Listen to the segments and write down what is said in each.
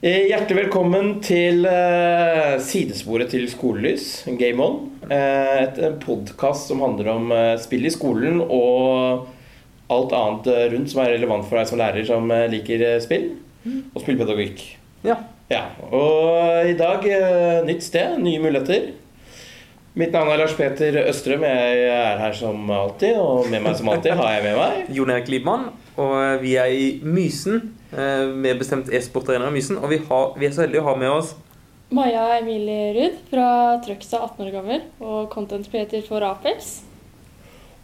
Eh, Hjertelig velkommen til eh, sidesporet til Skolelys, Game On. Eh, et en podkast som handler om spill i skolen og alt annet rundt som er relevant for deg som lærer som liker spill og spillpedagogikk. Ja. Ja, og i dag nytt sted, nye muligheter. Mitt navn er Lars Peter Østrøm. Jeg er her som alltid, og med meg som alltid har jeg med meg Jon Erik Liebmann. Og vi er i Mysen. eh, Med bestemt e-sportarena i Mysen. Og vi, har, vi er så heldige å ha med oss Maja Emilie Ruud fra Trøgstad, 18 år gammel, og content creator for Apels.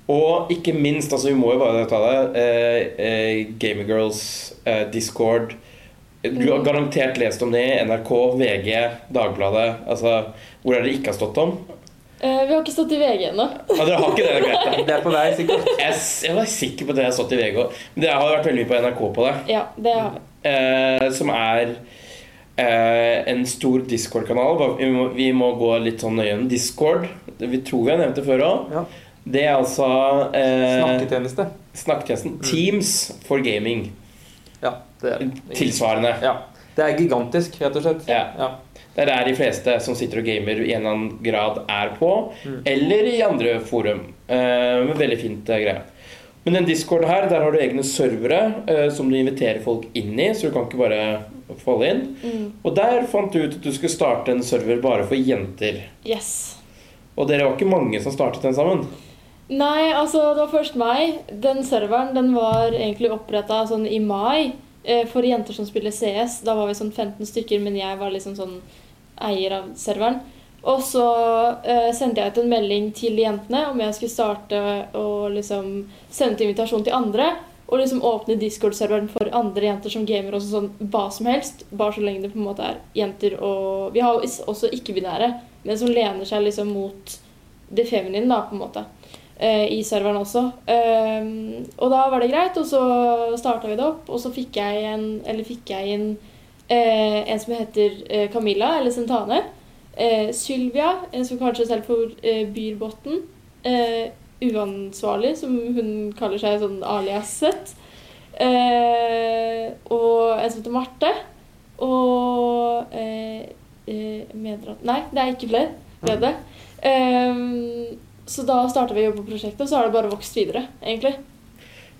Og ikke minst, altså vi må jo bare ta det, eh, eh, Gamergirls, eh, Discord Du har garantert lest om det i NRK, VG, Dagbladet. Altså, hvor er det ikke har stått om? Eh, vi har ikke stått i VG ennå. Ja, dere har ikke det, det greit. det. Det er på vei, sikkert. Jeg, jeg var sikker på det jeg har stått i VG òg. Men dere har vært veldig mye på NRK på det. Ja, det har vi. Eh, som er eh, en stor Discord-kanal. Vi, vi må gå litt sånn nøye gjennom Discord. Vi tror vi har nevnt det før òg. Ja. Det er altså eh, Snakketjeneste. snakketjenesten Teams for gaming. Ja, det er Tilsvarende. Ja. Det er gigantisk, rett og slett. Ja. Ja. Det er der de fleste som sitter og gamer i en eller annen grad er på. Eller i andre forum. Uh, veldig fint uh, greie. Men den discorden her, der har du egne servere uh, som du inviterer folk inn i. Så du kan ikke bare falle inn. Mm. Og der fant du ut at du skulle starte en server bare for jenter. Yes. Og dere var ikke mange som startet den sammen. Nei, altså, det var først meg. Den serveren den var egentlig oppretta sånn i mai eh, for jenter som spiller CS. Da var vi sånn 15 stykker, men jeg var liksom sånn eier av serveren. Og så eh, sendte jeg ut en melding til jentene om jeg skulle starte og liksom sende ut invitasjon til andre. Og liksom åpne Discord-serveren for andre jenter som gamer også sånn hva som helst. Bare så lenge det på en måte er jenter og Vi har også ikke-binære, men som lener seg liksom mot det feminine, da, på en måte. eh, I serveren også. Ehm, og da var det greit, og så starta vi det opp. Og så fikk jeg en, eller fikk jeg eh, en som heter eh, Camilla, eller Sentane. Eh, Sylvia, en som kanskje selv for eh, Byrbotn. Eh, uansvarlig, som hun kaller seg sånn aliaset. Eh, og en som heter Marte. Og eh, eh, Medrat Nei, det er ikke flere. Ble det. Ehm, så da starta vi å jobbe på prosjektet, og så har det bare vokst videre, egentlig.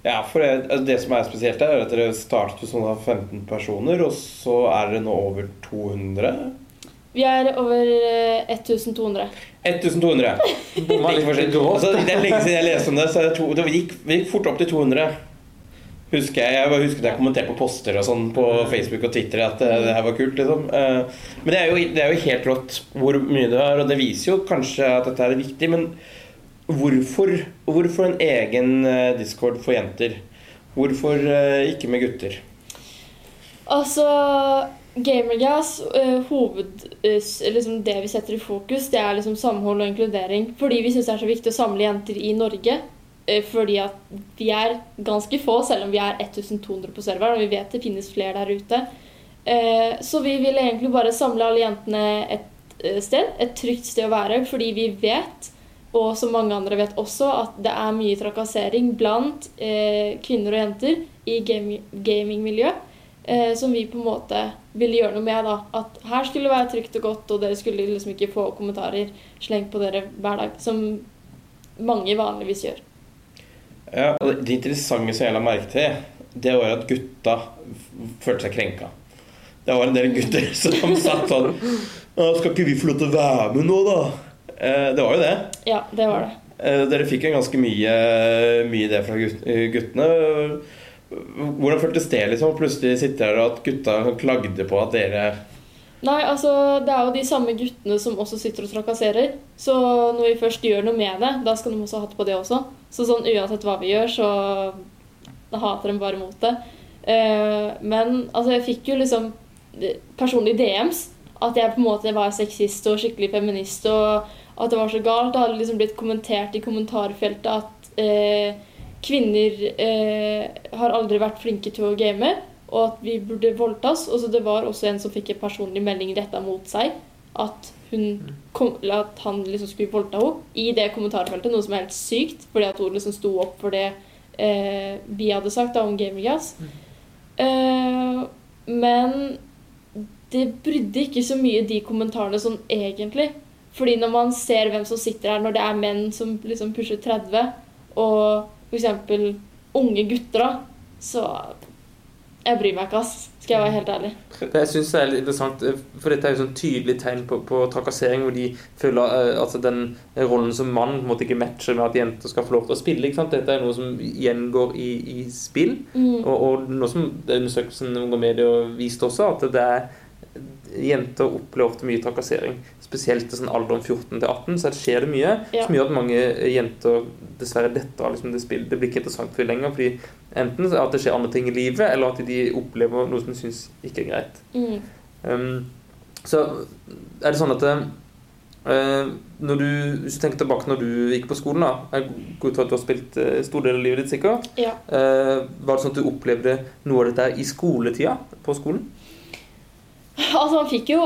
Ja, for det, altså det som er spesielt er at dere startet sånn av 15 personer, og så er dere nå over 200. Vi er over eh, 1200. 1200. Bomma litt. Altså, det er lenge siden jeg leste om det, så to, det gikk, det gikk fort opp til 200. Husker jeg, jeg at jeg kommenterte på poster og sånn på Facebook og Twitter at det, det her var kult. liksom. Eh, Men det er, jo, det er jo helt rått hvor mye det er, og det viser jo kanskje at dette er viktig. Men hvorfor, hvorfor en egen eh, discord for jenter? Hvorfor eh, ikke med gutter? Altså Gamergas, uh, hoved, eh, liksom det vi setter i fokus, det er liksom samhold og inkludering. Fordi vi syns det er så viktig å samle jenter i Norge. eh, fordi at vi er ganske få, selv om vi er 1200 på serveren, og vi vet det finnes flere der ute. Eh, så vi vil egentlig bare samle alle jentene et eh, sted, et trygt sted å være, fordi vi vet, og som mange andre vet også, at det er mye trakassering blant eh, kvinner og jenter i gaming- gamingmiljøet. Eh, som vi på en måte ville gjøre noe med. da, At her skulle det være trygt og godt, og dere skulle liksom ikke få kommentarer slengt på dere hver dag, som mange vanligvis gjør. Ja, og Det interessante som jeg la merke til, det var at gutta følte seg krenka. Det var en del gutter som satt sånn 'Skal ikke vi få lov til å være med nå, da?' Eh, det var jo det. Ja, det var det. Eh, dere fikk jo ganske mye, mye det fra eh, guttene. Hvordan føltes det liksom plutselig sitter her og at gutta klagde på at dere Nei, altså, det er jo de samme guttene som også sitter og trakasserer. Så når vi først gjør noe med det, da skal de også ha hatt på det også. Så sånn uansett hva vi gjør, så da hater de bare mot det. Eh, men altså, jeg fikk jo liksom personlig DMs. At jeg på en måte var sexist og skikkelig feminist, og at det var så galt. Det hadde liksom blitt kommentert i kommentarfeltet at eh, kvinner eh, har aldri vært flinke til å game, og at vi burde voldtas. Og så det var også en som fikk en personlig melding retta mot seg. At, kom, at han liksom skulle voldta henne i det kommentarfeltet, noe som er helt sykt, fordi at hun liksom sto opp for det eh, vi hadde sagt da, om Gamergas. Eh, men det brydde ikke så mye de kommentarene sånn egentlig. Fordi når man ser hvem som sitter her, når det er menn som liksom pusher 30, og f.eks. unge gutter, da, så Jeg bryr meg ikke, ass. Skal jeg være helt ærlig. Jeg synes det er litt interessant, eh, for dette er jo sånn tydelig tegn på, på trakassering, hvor de føler at at den rollen som mann på en måte ikke matcher med at jenter skal få lov til å spille. ikke sant? Dette er noe som gjengår i, i spill, Mm. og, og noe som undersøkelsen Unger Medier viste også, at det er jenter opplever ofte mye trakassering. Spesielt i sånn alderen 14 til 18, så skjer det mye Ja. som gjør at mange jenter dessverre detter liksom det spillet. Det blir ikke interessant for dem lenger, fordi enten at det skjer andre ting i livet, eller at de opplever noe som de syns ikke er greit. Mm. Um, så er det sånn at uh, når du, Hvis du tenker tilbake når du gikk på skolen, da Jeg går ut at du har spilt uh, stor del av livet ditt, sikkert. Ja. Uh, var det sånn at du opplevde noe av dette i skoletida på skolen? Altså, man fikk jo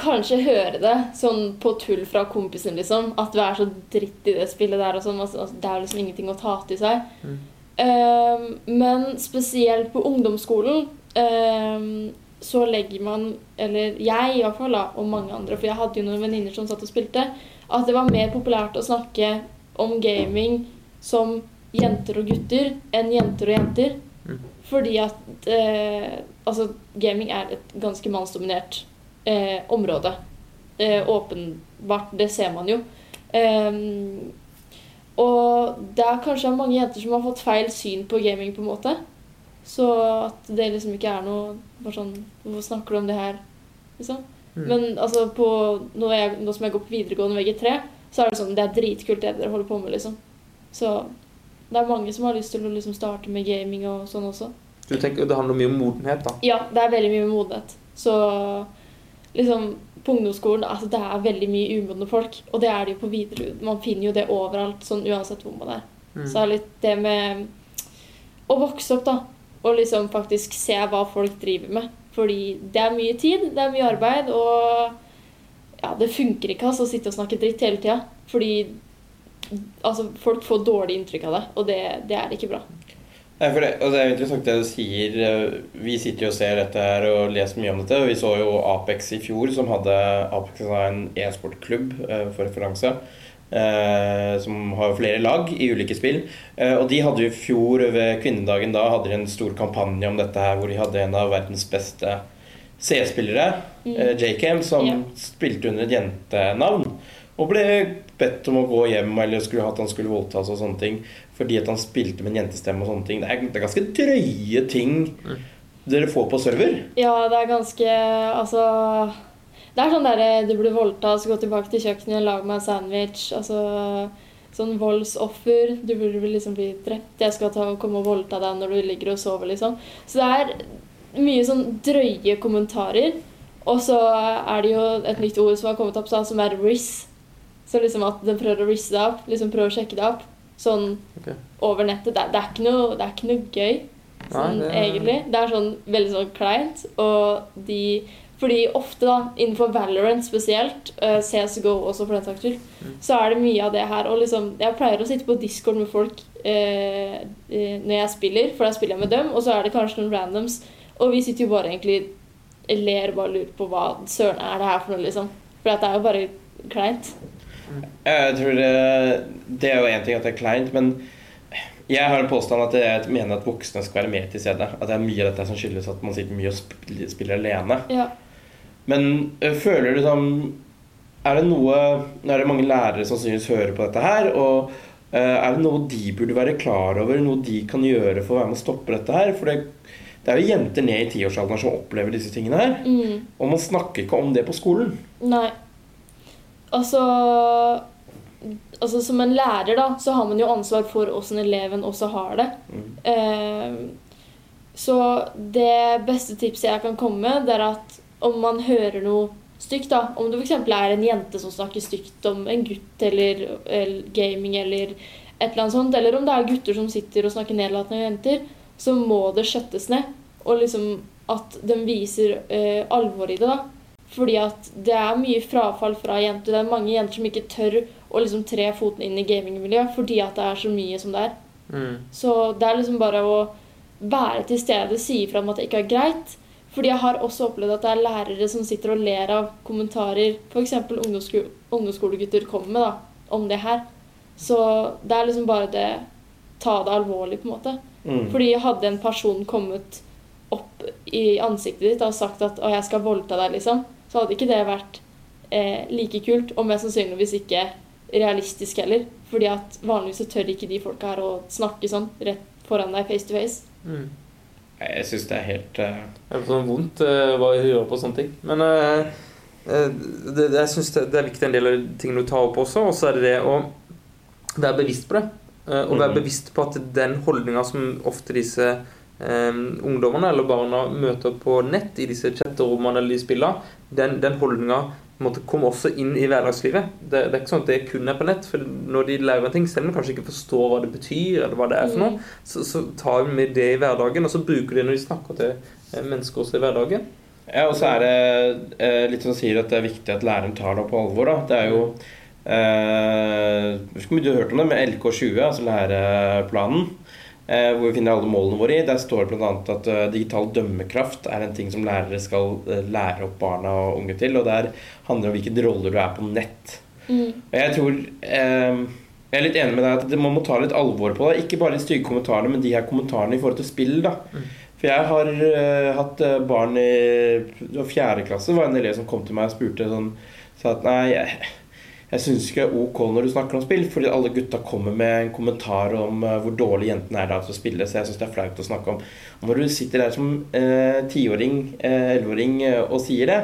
kanskje høre det sånn på tull fra kompisen, liksom. At du er så dritt i det spillet der og sånn. Altså, altså, det er liksom ingenting å ta til seg. Mm. Um, men spesielt på ungdomsskolen um, så legger man, eller jeg i hvert fall, da, og mange andre, for jeg hadde jo noen venninner som satt og spilte, at det var mer populært å snakke om gaming som jenter og gutter enn jenter og jenter. Fordi at eh, altså, gaming er et ganske mannsdominert eh, område. Eh, åpenbart. Det ser man jo. Ehm, og det er kanskje mange jenter som har fått feil syn på gaming, på en måte. Så at det liksom ikke er noe bare sånn Hvorfor snakker du om det her? Liksom. Mm. Men altså på, nå, jeg, nå som jeg går på videregående VG3, så er det sånn Det er dritkult det dere holder på med, liksom. Så det er mange som har lyst til å liksom starte med gaming og sånn også. Du tenker Det handler mye om modenhet, da. Ja, det er veldig mye modenhet. Så liksom på ungdomsskolen altså det er veldig mye umodne folk. Og det er det jo på videre. Man finner jo det overalt, sånn uansett hvor man er. Mm. Så det er litt det med å vokse opp, da. Og liksom faktisk se hva folk driver med. Fordi det er mye tid, det er mye arbeid, og ja, det funker ikke altså, å sitte og snakke dritt hele tida. Fordi altså, folk får dårlig inntrykk av det, og det, det er ikke bra. Nei, for det, og det er jo interessant det du sier. eh, Vi sitter jo og ser dette her og leser mye om dette. Vi så jo Apex i fjor, som hadde Apex var en e-sportklubb eh, for referanse. Eh, som har flere lag i ulike spill. Eh, og de hadde jo i fjor, ved kvinnedagen da, hadde de en stor kampanje om dette her, hvor de hadde en av verdens beste CS-spillere, Mm. eh, JCam, som Ja. spilte under et jentenavn. Og ble bedt om å gå hjem, eller skulle at han skulle voldtas og sånne ting. Fordi at han spilte med en jentestemme og sånne ting. Det er, det er ganske drøye ting Mm. dere får på server. Ja, det er ganske Altså Det er sånn derre Du blir voldtatt, så gå tilbake til kjøkkenet, lag meg en sandwich. Altså Sånn voldsoffer. Du burde vel liksom bli drept. Jeg skal ta, komme og voldta deg når du ligger og sover, liksom. Så det er mye sånn drøye kommentarer. Og så er det jo et nytt ord som har kommet opp, sånn, som er riss. Så liksom at den prøver å risse det opp. Liksom prøver å sjekke det opp. Sånn okay. over nettet. Det, det, er ikke noe, det er ikke noe gøy sånn, Nei, det- egentlig. Det er sånn veldig sånn kleint. Og de Fordi ofte, da, innenfor Valorant spesielt, uh, CSGO også for den saks skyld, Mm. så er det mye av det her. Og liksom, jeg pleier å sitte på Discord med folk uh, eh, når jeg spiller, for da spiller jeg med dem, og så er det kanskje noen randoms. Og vi sitter jo bare egentlig ler og bare lurer på hva søren er det her for noe, liksom. For det er jo bare kleint. Jeg tror det, det er jo én ting at det er kleint, men jeg har en påstand at jeg mener at voksne skal være med til stedet. At det er mye av dette som skyldes at man sitter mye og spiller alene. Ja. Men føler du som Er det noe Nå Er det mange lærere som synes hører på dette her? Og er det noe de burde være klar over? Noe de kan gjøre for å være med å stoppe dette her? For det, det er jo jenter ned i tiårsalderen som opplever disse tingene her. Mm. Og man snakker ikke om det på skolen. Nei. Altså Altså Som en lærer da, så har man jo ansvar for åssen eleven også har det. Mm. Eh, så det beste tipset jeg kan komme med, det er at om man hører noe stygt, da Om det f.eks. er en jente som snakker stygt om en gutt eller, eller gaming eller et eller annet sånt, eller om det er gutter som sitter og snakker nedlatende om jenter, så må det skjøttes ned. Og liksom at de viser eh, alvor i det, da. Fordi at det er mye frafall fra jenter. Det er mange jenter som ikke tør å liksom tre foten inn i gamingmiljøet fordi at det er så mye som det er. Mm. Så det er liksom bare å være til stede, si ifra om at det ikke er greit. Fordi jeg har også opplevd at det er lærere som sitter og ler av kommentarer f.eks. Ungdomssko ungdomsskolegutter kommer med da, om det her. Så det er liksom bare det Ta det alvorlig, på en måte. Mm. Fordi hadde en person kommet opp i ansiktet ditt og sagt at 'Å, jeg skal voldta deg', liksom, så hadde ikke det vært eh, like kult, og mest sannsynligvis ikke realistisk heller. Fordi at vanligvis så tør ikke de folka her å snakke sånn rett foran deg face to face. Mm. Jeg syns det er helt uh... Det er sånn vondt uh, hva hun gjør på sånne ting. Men uh, eh, det, jeg syns det, det er viktig en del av tingene du tar opp også, og så er det det å være bevisst på det. Uh, og være Mhm. bevisst på at den holdninga som ofte disse eh, ungdommene eller barna møter på nett, i disse chatterommene eller de spillene, den, den holdninga kommer også inn i hverdagslivet. Det, det er ikke sånn at det kun er på nett. For når de lærer en ting, selv om de kanskje ikke forstår hva det betyr, eller hva det er for noe, så, så tar de med det i hverdagen, og så bruker de det når de snakker til eh, mennesker også i hverdagen. Ja, og så er det eh, litt som sier at det er viktig at læreren tar det på alvor. da. Det er jo eh, Jeg vet ikke om du har hørt om det, med LK20, altså læreplanen. Eh, hvor vi finner alle målene våre i. Der står det bl.a. at eh, digital dømmekraft er en ting som lærere skal eh, lære opp barna og unge til. Og der handler det om hvilke roller du er på nett. Mm. Og jeg tror eh, Jeg er litt enig med deg at det- man må ta litt alvor på det. Ikke bare de stygge kommentarene, men de her kommentarene i forhold til spill. da Mm. For jeg har eh, hatt barn i fjerde klasse. Det var en elev som kom til meg og spurte sånn Sa at nei, jeg, jeg syns ikke det er ok når du snakker om spill, fordi alle gutta kommer med en kommentar om eh, hvor dårlig jentene er da til å spille, så jeg syns det er flaut å snakke om. Og når du sitter der som eh, tiåring, eh, elleveåring eh, og sier det,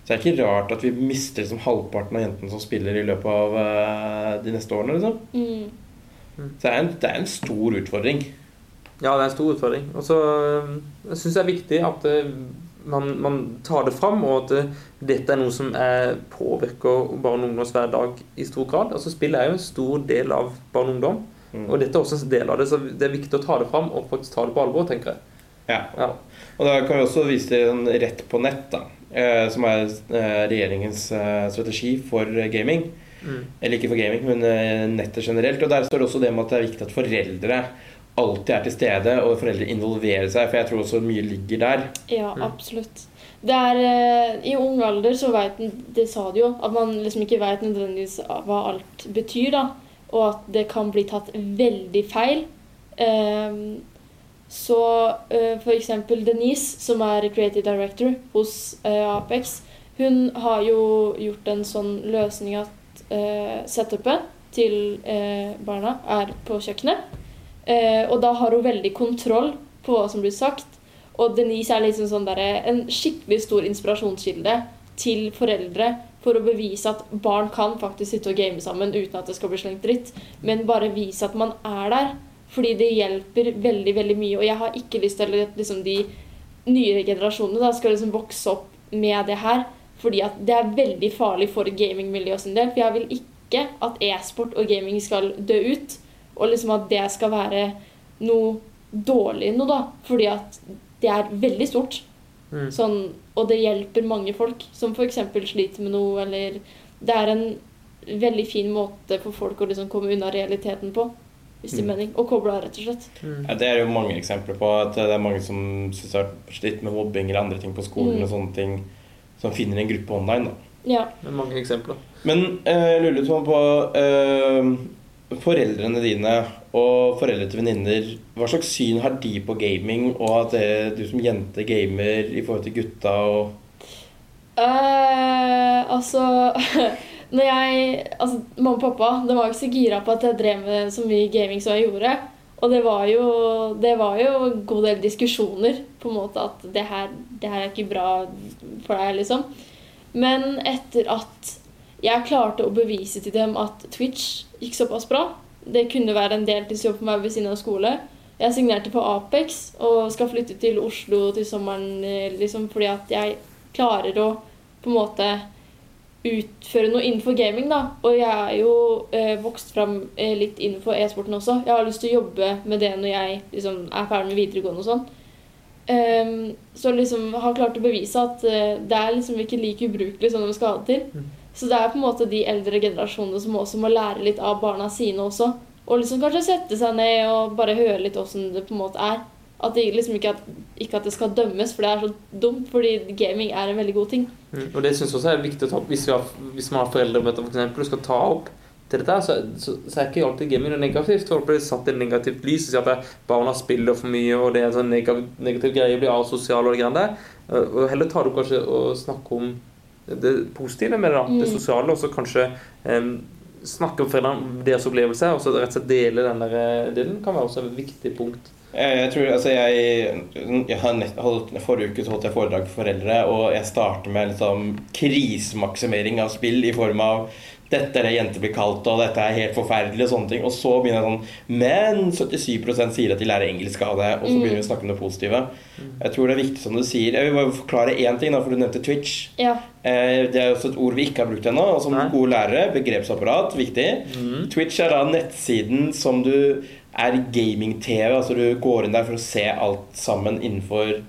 så er det ikke rart at vi mister liksom halvparten av jentene som spiller i løpet av eh, de neste årene. liksom. Mm. Så det er en, det er en stor utfordring. Ja, det er en stor utfordring. Og så syns jeg det er viktig at man, man tar det fram, og at øh, dette er noe som er, påvirker barn og ungdoms hverdag i stor grad. Altså Spill er jo en stor del av barn og ungdom, Mm. og dette er også en del av det. Så det er viktig å ta det fram og faktisk ta det på alvor, tenker jeg. Ja. Ja. Og da kan vi også vise til en rett på nett, da. Eh, som er eh, regjeringens eh, strategi for eh, gaming. Mm. Eller ikke for gaming, men eh, nettet generelt. Og der står det også det med at det er viktig at foreldre alltid er til stede, og foreldre involverer seg. For jeg tror også mye ligger der. Ja, Mm. absolutt. Det er, eh, I ung alder så veit Det sa du jo, at man liksom ikke veit nødvendigvis hva alt betyr, da. Og at det kan bli tatt veldig feil. Ehm, så uh, for eksempel Denise, som er creative director hos eh, Apex, hun har jo gjort en sånn løsning at uh, setupet til eh, barna er på kjøkkenet. Eh, og da har hun veldig kontroll på hva som blir sagt. Og Denise er liksom sånn der, en skikkelig stor inspirasjonskilde til foreldre for å bevise at barn kan faktisk sitte og game sammen uten at det skal bli slengt dritt. Men bare vise at man er der. Fordi det hjelper veldig veldig mye. Og jeg har ikke lyst til at liksom, de nyere generasjonene da, skal liksom vokse opp med det her. Fordi at det er veldig farlig for gamingmiljøet sin del. For jeg vil ikke at e-sport og gaming skal dø ut. Og liksom at det skal være noe dårlig noe, da. Fordi at det er veldig stort. Mm. Sånn, og det hjelper mange folk som f.eks. sliter med noe, eller Det er en veldig fin måte for folk å liksom komme unna realiteten på. Hvis det er Mm. mening. Og koble av, rett og slett. Mm. Ja, det er jo mange eksempler på at det er mange som syns har slitt med mobbing eller andre ting på skolen Mm. og sånne ting, som finner en gruppe online. da. Ja. Det er mange eksempler. Men eh, jeg lurer litt på eh, foreldrene dine og foreldre til venninner. Hva slags syn har de på gaming, og at det, du som jente gamer i forhold til gutta og uh, altså Når jeg Altså, mamma og pappa de var jo ikke så gira på at jeg drev med så mye gaming som jeg gjorde. Og det var jo, det var jo en god del diskusjoner på en måte at det her, det her er ikke bra for deg, liksom. Men etter at jeg klarte å bevise til dem at Twitch gikk såpass bra Det kunne være en deltidsjobb for meg ved siden av skole. Jeg signerte på Apex og skal flytte til Oslo til sommeren eh, liksom fordi at jeg klarer å på en måte utføre noe innenfor gaming, da. Og jeg er jo eh, vokst fram eh, litt innenfor e-sporten også. Jeg har lyst til å jobbe med det når jeg liksom, er ferdig med videregående og sånn. Um, så liksom har klart å bevise at uh, det er liksom ikke like ubrukelig som de skal ha det til. Så det er på en måte de eldre generasjonene som også må lære litt av barna sine også. Og liksom kanskje sette seg ned og bare høre litt åssen det på en måte er. At det liksom ikke at, ikke at det skal dømmes, for det er så dumt. Fordi gaming er en veldig god ting. Mm. Og det syns også er viktig å ta opp hvis, hvis man har foreldremøter for eksempel, og skal ta opp til dette, så, så, så er ikke alltid gaming noe negativt. Folk blir satt i negativt lys og sier at barna spiller for mye, og det er en sånn negativ, negativ greie, blir asosial og det greiene der. Og heller heller tar du kanskje og snakke om det positive med det, da, det Mm. sosiale, og så kanskje em, snakke om deres opplevelse, og så rett og slett dele den der eh, delen, kan være også et viktig punkt. Jeg, jeg tror, altså jeg, jeg nett, holdt, Forrige uke så holdt jeg foredrag for foreldre, og jeg starter med liksom krisemaksimering av spill i form av dette er det jenter blir kalt, og dette er helt forferdelig, og sånne ting. Og så begynner jeg sånn Men 77 sier at de lærer engelsk av det, og så Mm. begynner vi å snakke om det positive. Jeg tror det er viktig som du sier. Jeg vil bare forklare én ting, da, for du nevnte Twitch. Ja. Eh, Det er også et ord vi ikke har brukt ennå. Og som Nei. gode lærere, begrepsapparat, viktig. Twitch er da nettsiden som du er gaming-TV. Altså du går inn der for å se alt sammen innenfor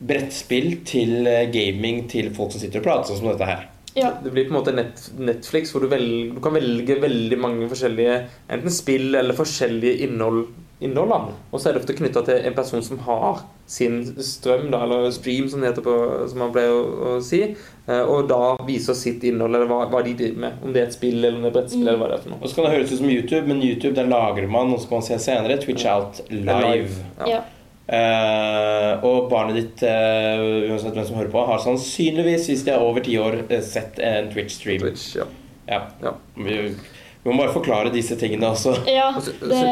brettspill til eh, gaming til folk som sitter og prater, sånn som dette her. Ja. Det blir på en måte net, Netflix, hvor du, velger, du kan velge veldig mange forskjellige enten spill eller forskjellige innhold. innhold. Og så er det ofte knytta til en person som har sin strøm, da, eller stream, som det heter på, som man pleier å, å si. eh, Og da viser sitt innhold, eller hva, hva de driver med. Om det er et spill eller et det brettspill. Mm. eller hva det er for noe. Og så kan det høres ut som YouTube, men YouTube den lagrer man, og så kan man se senere. Twitch out live. Ja. ja. Eh, og barnet ditt, uh, uansett hvem som hører på, har sannsynligvis, hvis de er over ti år, eh, sett en Twitch-stream. Twitch, ja. Ja. Ja. Vi, vi må bare forklare disse tingene også. ja. Og Det,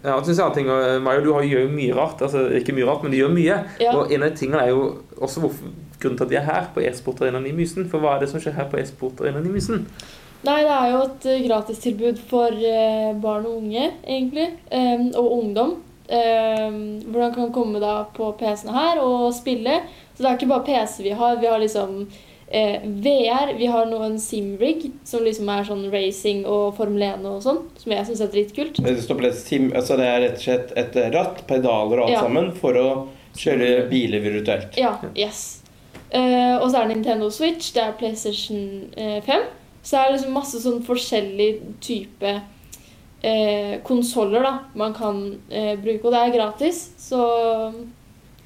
Ja, og synes jeg ting, Mario, du gjør jo mye rart. Altså, ikke mye rart, men du gjør mye. Ja. Og en av de tingene er jo også hvorfor, grunnen til at vi er her på e-sport Arenaen i Mysen. For hva er det som skjer her på e-sport Arenaen i Mysen? Nei, det er jo et gratistilbud for barn og unge, egentlig. og ungdom. Um, hvor de kan komme da på PC-ene her og spille. Så det er ikke bare PC vi har. Vi har liksom eh, VR. Vi har nå en Simrig, som liksom er sånn racing og Formel 1 og sånn. Som jeg syns er dritkult. Det, altså det er rett og slett et ratt, pedaler og alt Ja. sammen for å kjøre biler virtuelt. Ja, yes. Eh, og så er det Nintendo Switch, det er PlayStation eh, 5. Så det er liksom masse sånn forskjellig type eh, konsoller da man kan eh, bruke. Og det er gratis, så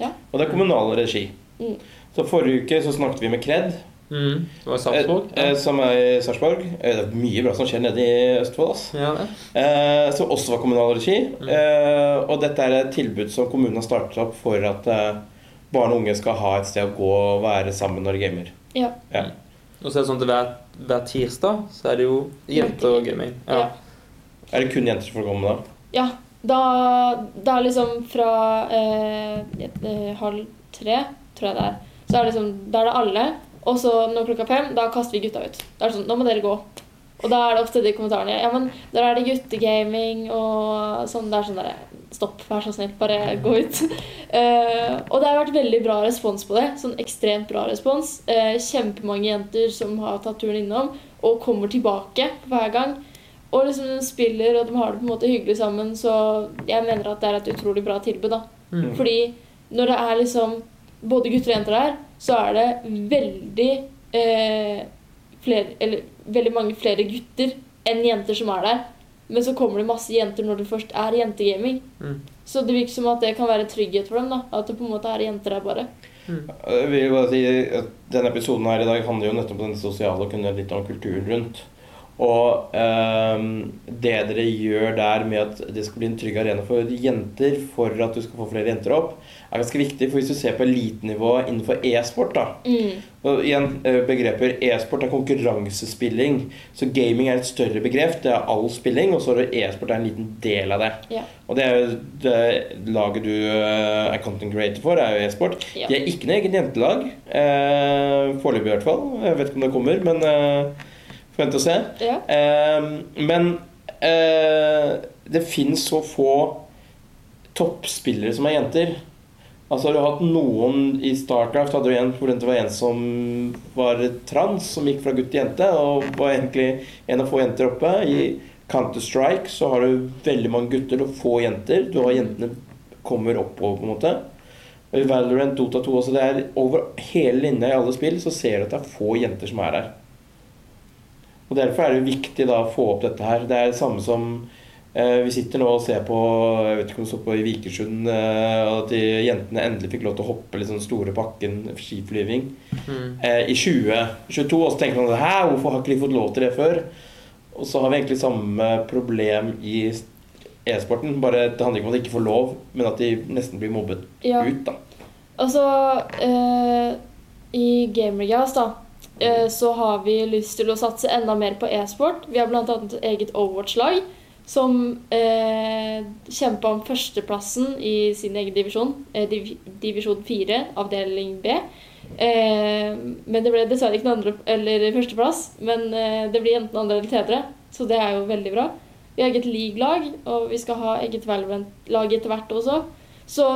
ja. Og det er kommunal regi. Mm. Så forrige uke så snakket vi med Kred, Mm. Det var i Sarpsborg. eh, eh, som er i Sarpsborg. Eh, Det er mye bra som skjer nede i Østfold. ass. Ja. Eh, som også var kommunal regi. Mm. Eh, og dette er et tilbud som kommunen har startet opp for at eh, barn og unge skal ha et sted å gå og være sammen når de gamer. ja. Ja. Og så er det sånn at hver, hver tirsdag så er det jo jenter og gaming. Ja. Er det kun jenter som får komme da? ja. Da, det er liksom fra eh, eh, halv tre, tror jeg det er. Så er det liksom, da er det alle. Og så når klokka fem, da kaster vi gutta ut. Da er det sånn, nå må dere gå. Og da er det ofte de kommentarene Ja, men der er det guttegaming og sånn. Det er sånn derre Stopp, vær så snill, bare gå ut. Eh, og det har vært veldig bra respons på det. Sånn ekstremt bra respons. Eh, kjempemange jenter som har tatt turen innom og kommer tilbake hver gang. Og liksom de spiller, og de har det på en måte hyggelig sammen. Så jeg mener at det er et utrolig bra tilbud. da. Mm. Fordi når det er liksom både gutter og jenter der, så er det veldig eh, flere, eller veldig mange flere gutter enn jenter som er der. Men så kommer det masse jenter når det først er jentegaming. Mm. Så det virker som at det kan være trygghet for dem. da, At det på en måte er jenter der bare. Jeg vil bare si at Denne episoden her i dag handler jo nettopp om den sosiale og kunne litt om kulturen rundt. Og ehm, det dere gjør der med at det skal bli en trygg arena for jenter for at du skal få flere jenter opp, er ganske viktig. For hvis du ser på elitenivå innenfor e-sport, da Mm. og igjen, eh, begreper e-sport er konkurransespilling. Så gaming er et større begrep. Det er all spilling, og så er e-sport er en liten del av det. Yeah. Og det er jo det laget du eh, er content creator for, er jo e-sport. Yeah. De er ikke noe eget jentelag. Eh, Foreløpig, i hvert fall. Jeg vet ikke om det kommer, men eh, får vente og se. Ja. Eh, men eh, det fins så få toppspillere som er jenter. Altså har du hatt noen I Starcraft hadde du en det var en som var trans, som gikk fra gutt til jente, og var egentlig en av få jenter oppe. I Counter-Strike så har du veldig mange gutter og få jenter. Du har jentene kommer oppover, på en måte. Og I Valorant, Dota 2 også, det er Over hele linja i alle spill så ser du at det er få jenter som er der. Og Derfor er det viktig da å få opp dette her. Det er det samme som Eh, vi sitter nå og ser på Jeg vet ikke om du så på i Vikersund eh, at de jentene endelig fikk lov til å hoppe sånn store pakken skiflyving. Mm. Eh, I 2022 og så tenker man Hæ, hvorfor har ikke de fått lov til det før? Og så har vi egentlig samme problem i e-sporten. Bare Det handler ikke om at de ikke får lov, men at de nesten blir mobbet Ja. ut. da Altså, eh, i Gamergas, da, så har vi lyst til å satse enda mer på e-sport. Vi har bl.a. et eget Overwatch-lag som eh, kjempa om førsteplassen i sin egen divisjon, eh, div divisjon 4, avdeling B. Eh, men det ble dessverre ikke andre, eller førsteplass, men eh, det blir enten andre eller tredje, så det er jo veldig bra. Vi har eget league-lag, og vi skal ha eget Valorant-lag etter hvert også. Så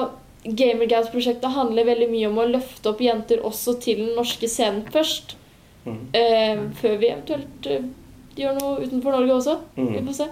Gamergas-prosjektet handler veldig mye om å løfte opp jenter også til den norske scenen først. Mm. Eh, før vi eventuelt eh, gjør noe utenfor Norge også. Vi Mm. får se.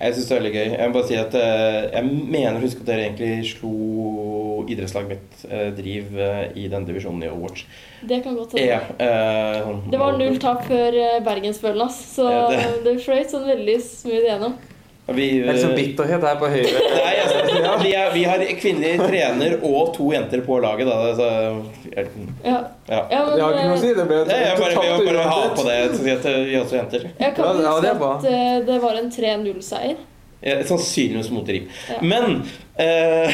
Jeg syns det er veldig gøy. Jeg må bare si at eh, jeg mener å huske at dere egentlig slo idrettslaget mitt eh, driv eh, i den divisjonen i Overwatch. Det kan godt hende. Ja, eh, Det var null tap før Bergensfølen. Så Ja, det, det- fløyt sånn veldig smooth igjennom. Vi, Det er eh, bitterhet her på høyre. Nei, altså, vi, er, vi har kvinnelig trener og to jenter på laget, da. Så, Ja. ja. Ja, Det men har ikke noe å si. Det ble et, er bare, vi må bare ha på det, så si at eh, vi også jenter. jeg kan Ja, ja, huske det at eh, det var en 3-0-seier. Ja, Sannsynligvis mot Rim. Ja. Men eh,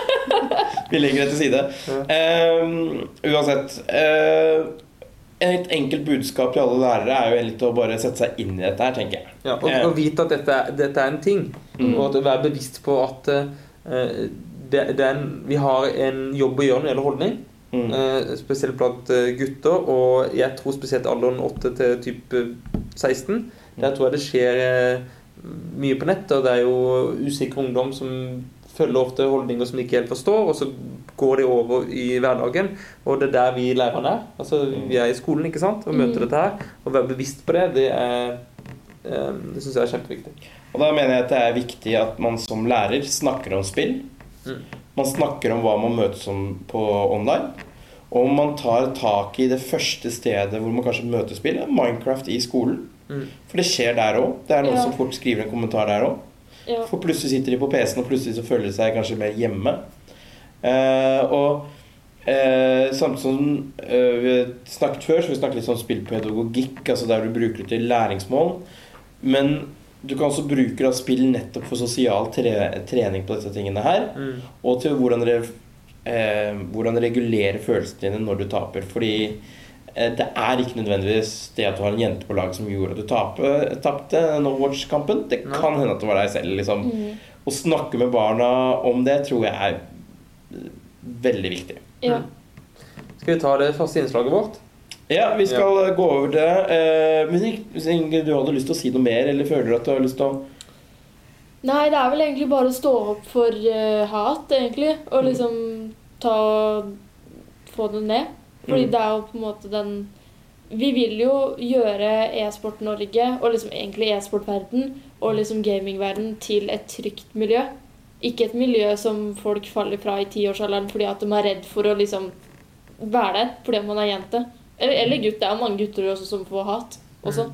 Vi legger det til side. Eh, uansett eh, Et enkelt budskap til alle lærere er jo litt å bare sette seg inn i dette her, tenker jeg. Ja, og, og vite at dette, dette er en ting. Mm. Og at være bevisst på at uh, det, det er en, vi har en jobb å gjøre når det gjelder holdning. Mm. Uh, spesielt blant eh, gutter, og jeg tror spesielt alderen 8 til type 16. Der tror jeg det skjer uh, mye på nett, og det er jo usikker ungdom som følger ofte holdninger som de ikke helt forstår, og så går de over i hverdagen. Og det er der vi lærerne er. Altså, vi er i skolen, ikke sant, og møter Mm. dette her. Å være bevisst på det, det er eh, Det syns jeg er kjempeviktig. Og da mener jeg at det er viktig at man som lærer snakker om spill. Mm. Man snakker om hva man møtes om på online. Og man tar tak i det første stedet hvor man kanskje møter spill, Minecraft i skolen. Mm. For det skjer der òg. Det er noen Ja. som fort skriver en kommentar der òg. Ja. For plutselig sitter de på PC-en, og plutselig så føler de seg kanskje mer hjemme. Eh, og eh, samtidig som eh, vi snakket før, så vi snakket litt om spillpedagogikk, altså der du bruker det til læringsmål. Men du kan også bruke da spill nettopp for sosial tre trening på disse tingene her. Mm. Og til hvordan, re eh, hvordan regulere følelsene dine når du taper. Fordi det er ikke nødvendigvis det at du har en jente på laget som gjorde at du tape- tapte No Watch-kampen. Det kan hende at det var deg selv. liksom. Mm. Å snakke med barna om det tror jeg er eh, veldig viktig. ja. Skal vi ta det første innslaget vårt? Ja, vi skal ja. gå over det. Eh, hvis Inge, du hadde lyst til å si noe mer, eller føler du at du har lyst til å Nei, det er vel egentlig bare å stå opp for eh, hat, egentlig. Og liksom ta Få det ned. Fordi Mm. det er jo på en måte den Vi vil jo gjøre e-sport Norge, og liksom egentlig e-sportverden, og liksom gamingverden, til et trygt miljø. Ikke et miljø som folk faller fra i tiårsalderen fordi at de er redd for å liksom være der fordi man er jente. Eller, eller gutt. Det er mange gutter også som får hat også.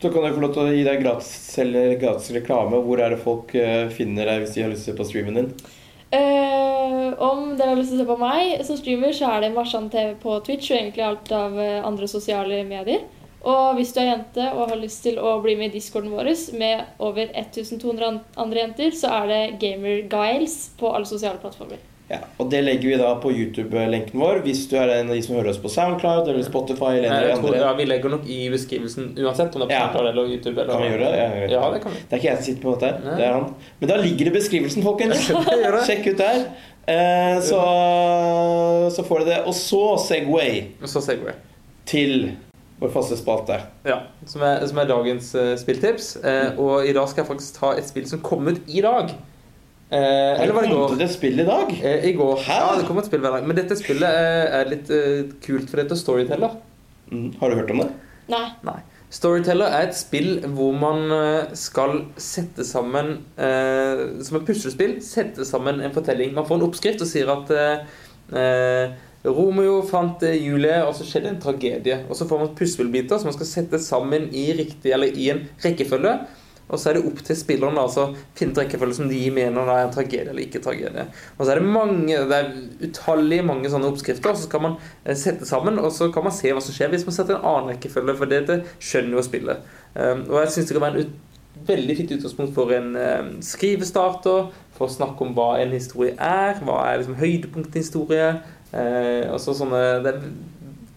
Så kan jeg få lov til å gi deg gratis, eller gratis reklame. Hvor er det folk eh, finner deg hvis de har lyst til på streamen din? Eh, om dere har lyst til å se på meg som streamer, så er det Marsan TV på Twitch og egentlig alt av eh, andre sosiale medier. Og hvis du er jente og har lyst til å bli med i discorden vår med over 1200 andre jenter, så er det Gamer Guiles på alle sosiale plattformer. Ja, og det legger vi da på YouTube-lenken vår hvis du er en av de som hører oss på Soundcloud eller Spotify eller Nei, Jeg tror, ja, vi legger nok i beskrivelsen uansett om det er på Ja. SoundCloud eller YouTube. Eller, Kan vi gjøre det? Ja. Ja, det kan vi. Det er ikke jeg som sitter på dette. Nei. Det er han. Men da ligger det i beskrivelsen, folkens. Sjekk ut der. Eh, så, så får dere det. Og så Segway Og så Segway. til vår faste spalte. Ja, som er, som er dagens uh, spilltips. Eh, og i dag skal jeg faktisk ta et spill som kom ut i dag. Eh, eller var det i går? Kom det et spill i dag? Eh, I går. Hæ? Ja, det kommer et spill hver dag. Men dette spillet eh, er litt eh, kult, for dette er Storyteller. Mm, har du hørt om det? Nei. Nei. Storyteller er et spill hvor man eh, skal sette sammen eh, Som et puslespill sette sammen en fortelling. Man får en oppskrift og sier at Romeo fant Julie, og så skjedde en tragedie. Og så får man puslespillbiter som man skal sette sammen i riktig, eller i en rekkefølge. Og så er det opp til spillerne altså, finne rekkefølge som de mener er en tragedie eller ikke tragedie. Og så er det mange, det er utallige mange sånne oppskrifter, og så skal man eh, sette sammen, og så kan man se hva som skjer hvis man setter en annen rekkefølge, for dette skjønner jo spillet. spille og jeg syns det kan være en veldig fint utgangspunkt for en um, skrivestarter, for å snakke om hva en historie er, hva er liksom høydepunktet i historie. Så sånne, det er,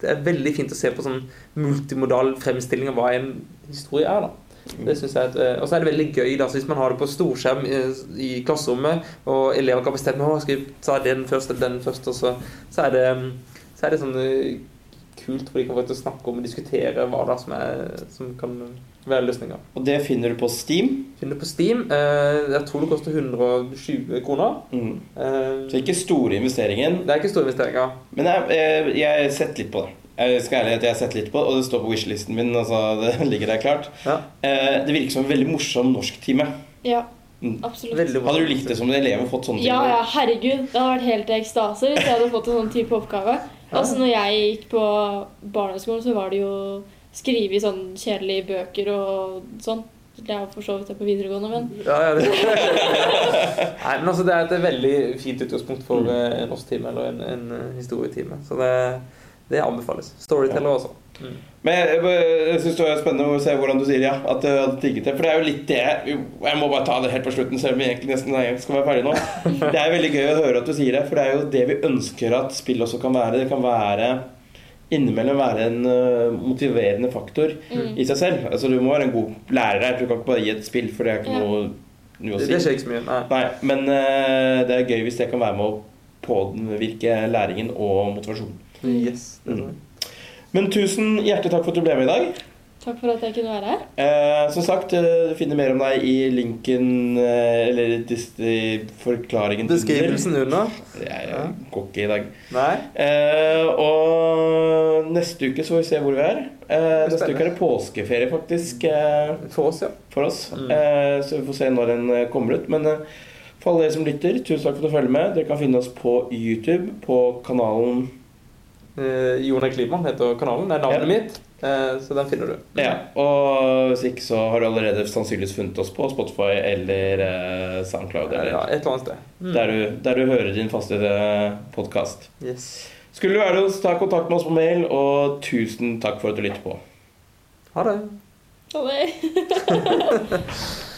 det er veldig fint å se på sånn multimodal fremstilling av hva en historie er. da. Det synes jeg at, eh, Og så er det veldig gøy da, så hvis man har det på storskjerm i, i klasserommet, og elever kan bestemme å, skal vi ta den først eller den først, og så, så, er det, så er det sånn eh, kult hvor de kan få til å snakke om og diskutere hva da som, er, som kan være løsninger. Og det finner du på Steam. Finner du på Steam. Eh, jeg tror det koster 120 kroner. Mm. Eh, Så ikke store investeringen. det er ikke store investeringer. Men jeg, jeg, jeg setter litt på det. Jeg skal ærlig at jeg har sett litt på det, og det står på wishlisten min. Altså, det ligger der klart. Ja. Eh, det virker som en veldig morsom norsktime. Ja, Mm. absolutt. Hadde du likt det som en elev og fått sånne Ja, ja, herregud. Det hadde vært helt i ekstase hvis jeg hadde fått en sånn type oppgave. Altså, når jeg gikk på barneskolen, så var det jo skrive i sånn kjedelige bøker og sånn. Det er jo for så vidt det på videregående, men Ja, ja, det. Nei, men altså, det er et veldig fint utgangspunkt for eh, en norsktime eller en, en eh, historietime. Så det, det anbefales. Storyteller også. Mm. Men jeg, jeg, jeg syns det var spennende å se hvordan du sier ja. At du hadde digget det. For det er jo litt det Jeg må bare ta det helt på slutten, selv om vi egentlig nesten skal være ferdig nå. Det er veldig gøy å høre at du sier det, for det er jo det vi ønsker at spill også kan være. Det kan være innimellom være en uh, motiverende faktor Mm. i seg selv. Altså Du må være en god lærer her. Du kan ikke bare gi et spill, for det er ikke Ja. noe, noe å Det, si. det skjer ikke så mye. Nei. Nei, men uh, det er gøy hvis det kan være med å påvirke læringen og motivasjonen. Mm. Yes. Det Mm. det. Men tusen hjertelig takk for at du ble med i dag. takk for at jeg kunne være her. Eh, som sagt, eh, du finner mer om deg i linken eh, Eller i forklaringen til Beskrivelsen under. Jeg, jeg går ikke i dag. Nei. Eh, og neste uke så får vi se hvor vi er. Eh, neste uke er det påskeferie, faktisk, eh, For oss, ja. for oss. Mm. Eh, så vi får se når den eh, kommer ut. Men eh, for alle dere som lytter, tusen takk for at du følger med. Dere kan finne oss på YouTube, på kanalen Eh, Jon E. Kliman heter kanalen. Det er navnet Ja. mitt. Eh, så den finner du. Ja, og hvis ikke så har du allerede sannsynligvis funnet oss på Spotify eller eh, SoundCloud. Eller Ja, et eller annet sted. Mm. der, du, der du hører din faste podkast. Yes. Skulle du være hos, ta kontakt med oss på mail, og tusen takk for at du lytter på. Ha det. Ha det.